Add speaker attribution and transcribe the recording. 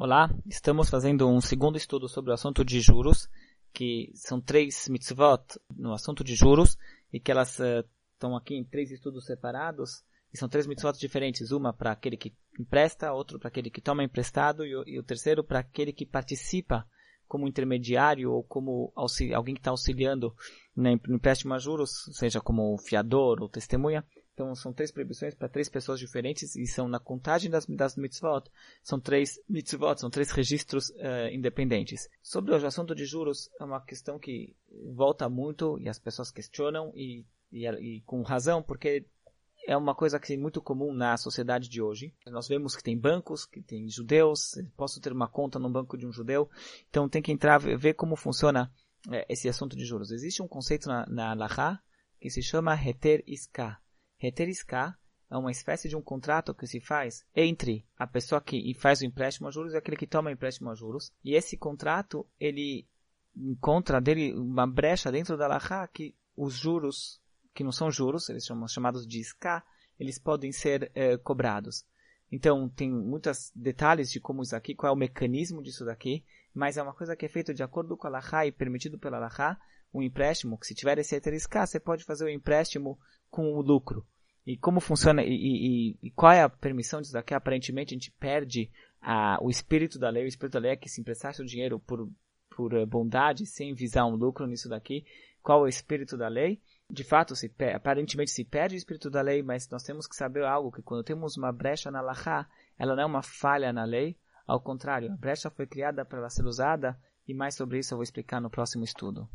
Speaker 1: Olá, estamos fazendo um segundo estudo sobre o assunto de juros, que são três mitzvot no assunto de juros, e que elas uh, estão aqui em três estudos separados, e são três mitzvot diferentes, uma para aquele que empresta, outro para aquele que toma emprestado, e o, e o terceiro para aquele que participa como intermediário ou como alguém que está auxiliando no empréstimo a juros, seja como fiador ou testemunha. Então são três proibições para três pessoas diferentes e são na contagem das, das mitzvot, são três mitzvot, são três registros uh, independentes. Sobre o assunto de juros, é uma questão que volta muito e as pessoas questionam e, e, e com razão, porque é uma coisa que é muito comum na sociedade de hoje. Nós vemos que tem bancos, que tem judeus, posso ter uma conta no banco de um judeu, então tem que entrar, ver como funciona é, esse assunto de juros. Existe um conceito na, na Alaha que se chama Heter Iska. Heter Iska é uma espécie de um contrato que se faz entre a pessoa que faz o empréstimo a juros e aquele que toma o empréstimo a juros. E esse contrato, ele encontra dele uma brecha dentro da Alaha que os juros que não são juros, eles são chamados de SCA, eles podem ser é, cobrados. Então, tem muitos detalhes de como isso aqui, qual é o mecanismo disso daqui, mas é uma coisa que é feita de acordo com a Lahá e permitido pela Lahá, um empréstimo, que se tiver esse SK, você pode fazer o empréstimo com o lucro. E como funciona, e, e, e qual é a permissão disso daqui? Aparentemente, a gente perde a, o espírito da lei. O espírito da lei é que se emprestasse o dinheiro por, por eh, bondade, sem visar um lucro nisso daqui. Qual é o espírito da lei? de fato, se aparentemente se perde o espírito da lei, mas nós temos que saber algo, que quando temos uma brecha na Lahá, ela não é uma falha na lei, ao contrário, a brecha foi criada para ser usada, e mais sobre isso eu vou explicar no próximo estudo.